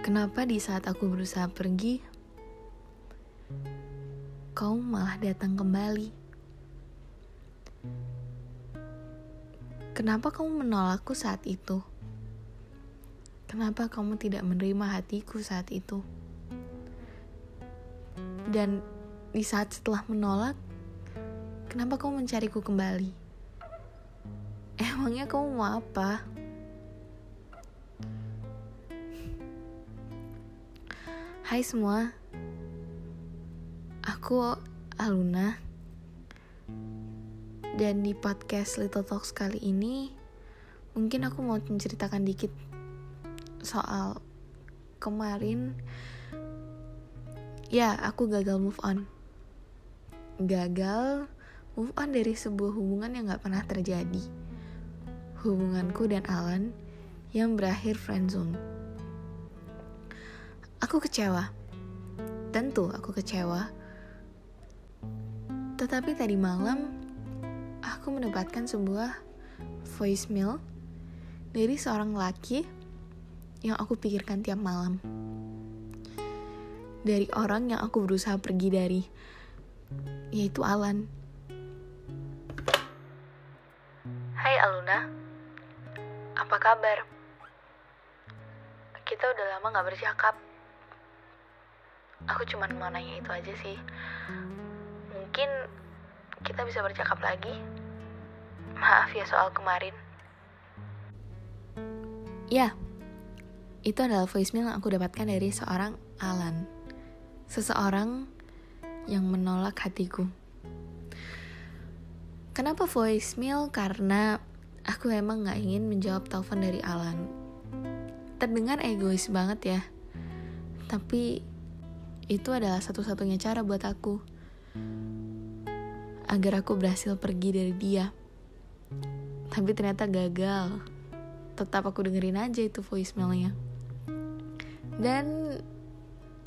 Kenapa di saat aku berusaha pergi, kau malah datang kembali? Kenapa kamu menolakku saat itu? Kenapa kamu tidak menerima hatiku saat itu? Dan di saat setelah menolak, kenapa kamu mencariku kembali? Emangnya kamu mau apa? Hai semua, aku Aluna, dan di podcast Little Talks kali ini, mungkin aku mau menceritakan dikit soal kemarin. Ya, aku gagal move on. Gagal move on dari sebuah hubungan yang gak pernah terjadi. Hubunganku dan Alan yang berakhir friendzone Aku kecewa. Tentu aku kecewa. Tetapi tadi malam aku mendapatkan sebuah voicemail dari seorang laki yang aku pikirkan tiap malam. Dari orang yang aku berusaha pergi dari, yaitu Alan. Hai Aluna, apa kabar? Kita udah lama gak bercakap aku cuma mau nanya itu aja sih. Mungkin kita bisa bercakap lagi. Maaf ya soal kemarin. Ya itu adalah voicemail yang aku dapatkan dari seorang Alan. Seseorang yang menolak hatiku. Kenapa voicemail? Karena aku emang gak ingin menjawab telepon dari Alan. Terdengar egois banget ya. Tapi itu adalah satu-satunya cara buat aku agar aku berhasil pergi dari dia. Tapi ternyata gagal. Tetap aku dengerin aja itu voicemailnya. Dan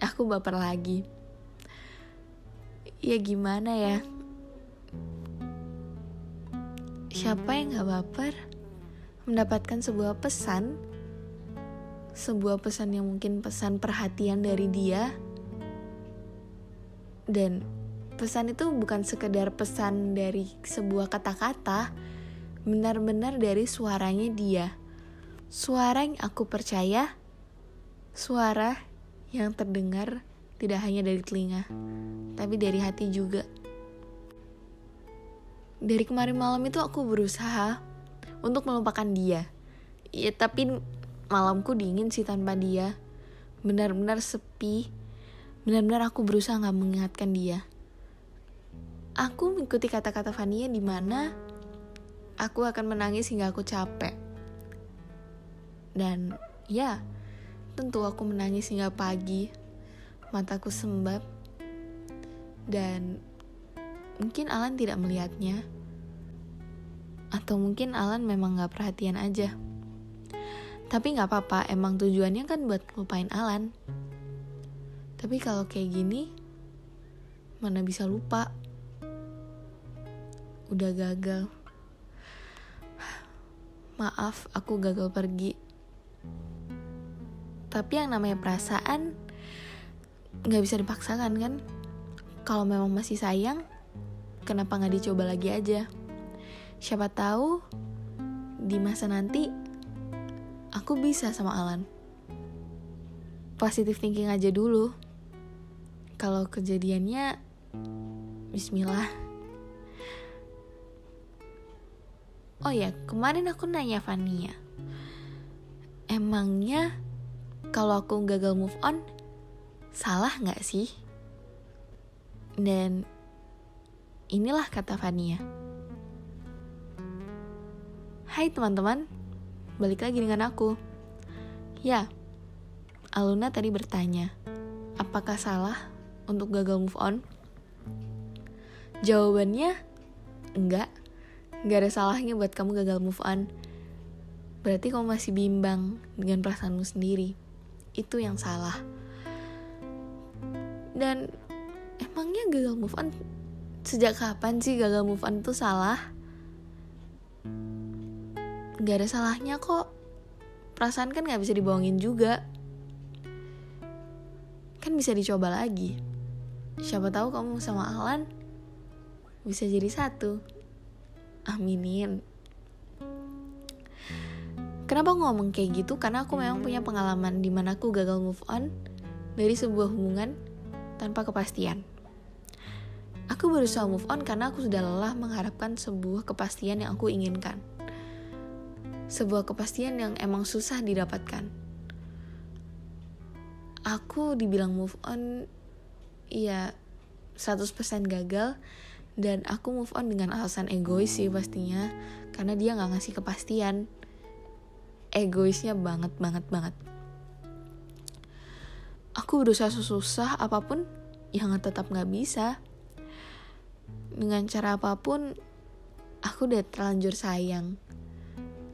aku baper lagi. Ya gimana ya? Siapa yang gak baper mendapatkan sebuah pesan, sebuah pesan yang mungkin pesan perhatian dari dia, dan pesan itu bukan sekedar pesan dari sebuah kata-kata, benar-benar dari suaranya dia. Suara yang aku percaya, suara yang terdengar tidak hanya dari telinga, tapi dari hati juga. Dari kemarin malam itu aku berusaha untuk melupakan dia. Ya, tapi malamku dingin sih tanpa dia. Benar-benar sepi Benar-benar aku berusaha gak mengingatkan dia. Aku mengikuti kata-kata Fania di mana aku akan menangis hingga aku capek. Dan ya, tentu aku menangis hingga pagi. Mataku sembab. Dan mungkin Alan tidak melihatnya. Atau mungkin Alan memang gak perhatian aja. Tapi gak apa-apa, emang tujuannya kan buat lupain Alan. Tapi kalau kayak gini, mana bisa lupa? Udah gagal. Maaf, aku gagal pergi. Tapi yang namanya perasaan nggak bisa dipaksakan kan? Kalau memang masih sayang, kenapa nggak dicoba lagi aja? Siapa tahu di masa nanti aku bisa sama Alan. Positive thinking aja dulu kalau kejadiannya Bismillah. Oh ya, kemarin aku nanya Fania. Emangnya kalau aku gagal move on Salah gak sih? Dan inilah kata Fania. Hai teman-teman, balik lagi dengan aku. Ya, Aluna tadi bertanya Apakah salah untuk gagal move on? Jawabannya enggak. Enggak ada salahnya buat kamu gagal move on. Berarti kamu masih bimbang dengan perasaanmu sendiri. Itu yang salah. Dan emangnya gagal move on sejak kapan sih gagal move on itu salah? Gak ada salahnya kok. perasaan kan gak bisa dibohongin juga kan bisa dicoba lagi siapa tahu kamu sama Alan bisa jadi satu aminin kenapa ngomong kayak gitu karena aku memang punya pengalaman di mana aku gagal move on dari sebuah hubungan tanpa kepastian Aku berusaha move on karena aku sudah lelah mengharapkan sebuah kepastian yang aku inginkan. Sebuah kepastian yang emang susah didapatkan. Aku dibilang move on, ya 100% gagal dan aku move on dengan alasan egois sih pastinya. Karena dia nggak ngasih kepastian. Egoisnya banget banget banget. Aku berusaha susah apa pun yang tetap nggak bisa. Dengan cara apa pun aku udah terlanjur sayang.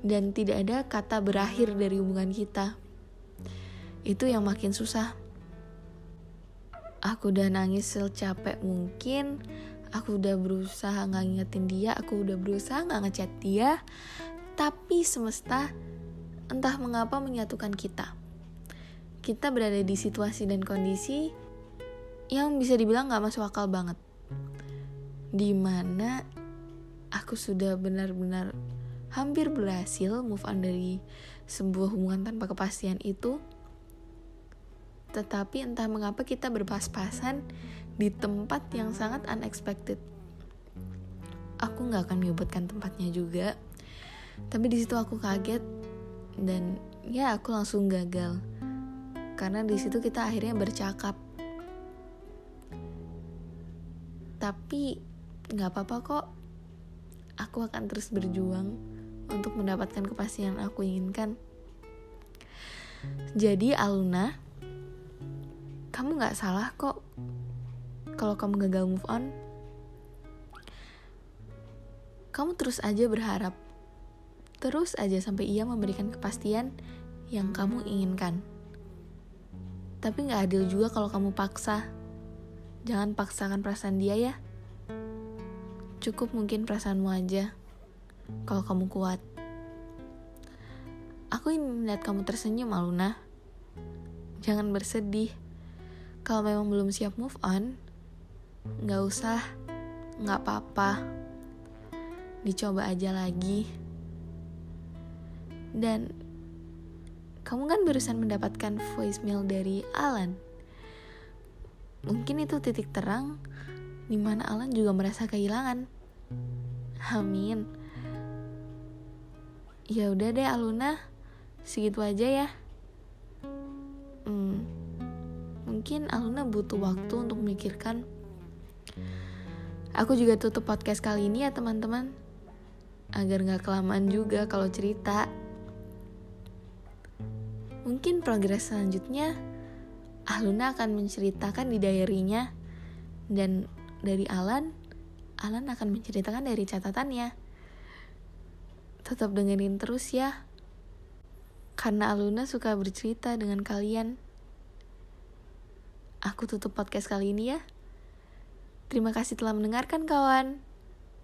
Dan tidak ada kata berakhir dari hubungan kita. Itu yang makin susah aku udah nangis secapek mungkin. Aku udah berusaha nggak ngingetin dia. Aku udah berusaha nggak ngechat dia. Tapi semesta entah mengapa menyatukan kita. Kita berada di situasi dan kondisi yang bisa dibilang gak masuk akal banget. Di mana aku sudah benar-benar hampir berhasil move on dari sebuah hubungan tanpa kepastian itu tetapi entah mengapa kita berpas-pasan di tempat yang sangat unexpected. Aku nggak akan menyebutkan tempatnya juga. Tapi di situ aku kaget dan ya aku langsung gagal. Karena di situ kita akhirnya bercakap. Tapi nggak apa-apa kok. Aku akan terus berjuang untuk mendapatkan kepastian yang aku inginkan. Jadi Aluna kamu nggak salah kok kalau kamu gagal move on kamu terus aja berharap terus aja sampai ia memberikan kepastian yang kamu inginkan tapi nggak adil juga kalau kamu paksa jangan paksakan perasaan dia ya Cukup mungkin perasaanmu aja, kalau kamu kuat. Aku ingin melihat kamu tersenyum, Aluna. Jangan bersedih. Kalau memang belum siap move on, nggak usah, nggak apa-apa. Dicoba aja lagi. Dan kamu kan barusan mendapatkan voicemail dari Alan. Mungkin itu titik terang di mana Alan juga merasa kehilangan. Amin. Ya udah deh Aluna, segitu aja ya. Mungkin Aluna butuh waktu untuk memikirkan. Aku juga tutup podcast kali ini ya teman-teman, agar nggak kelamaan juga kalau cerita. Mungkin progres selanjutnya, Aluna akan menceritakan di diary-nya dan dari Alan Alan akan menceritakan dari catatannya. Tetap dengerin terus ya. Karena Aluna suka bercerita dengan kalian. Aku tutup podcast kali ini ya. Terima kasih telah mendengarkan kawan.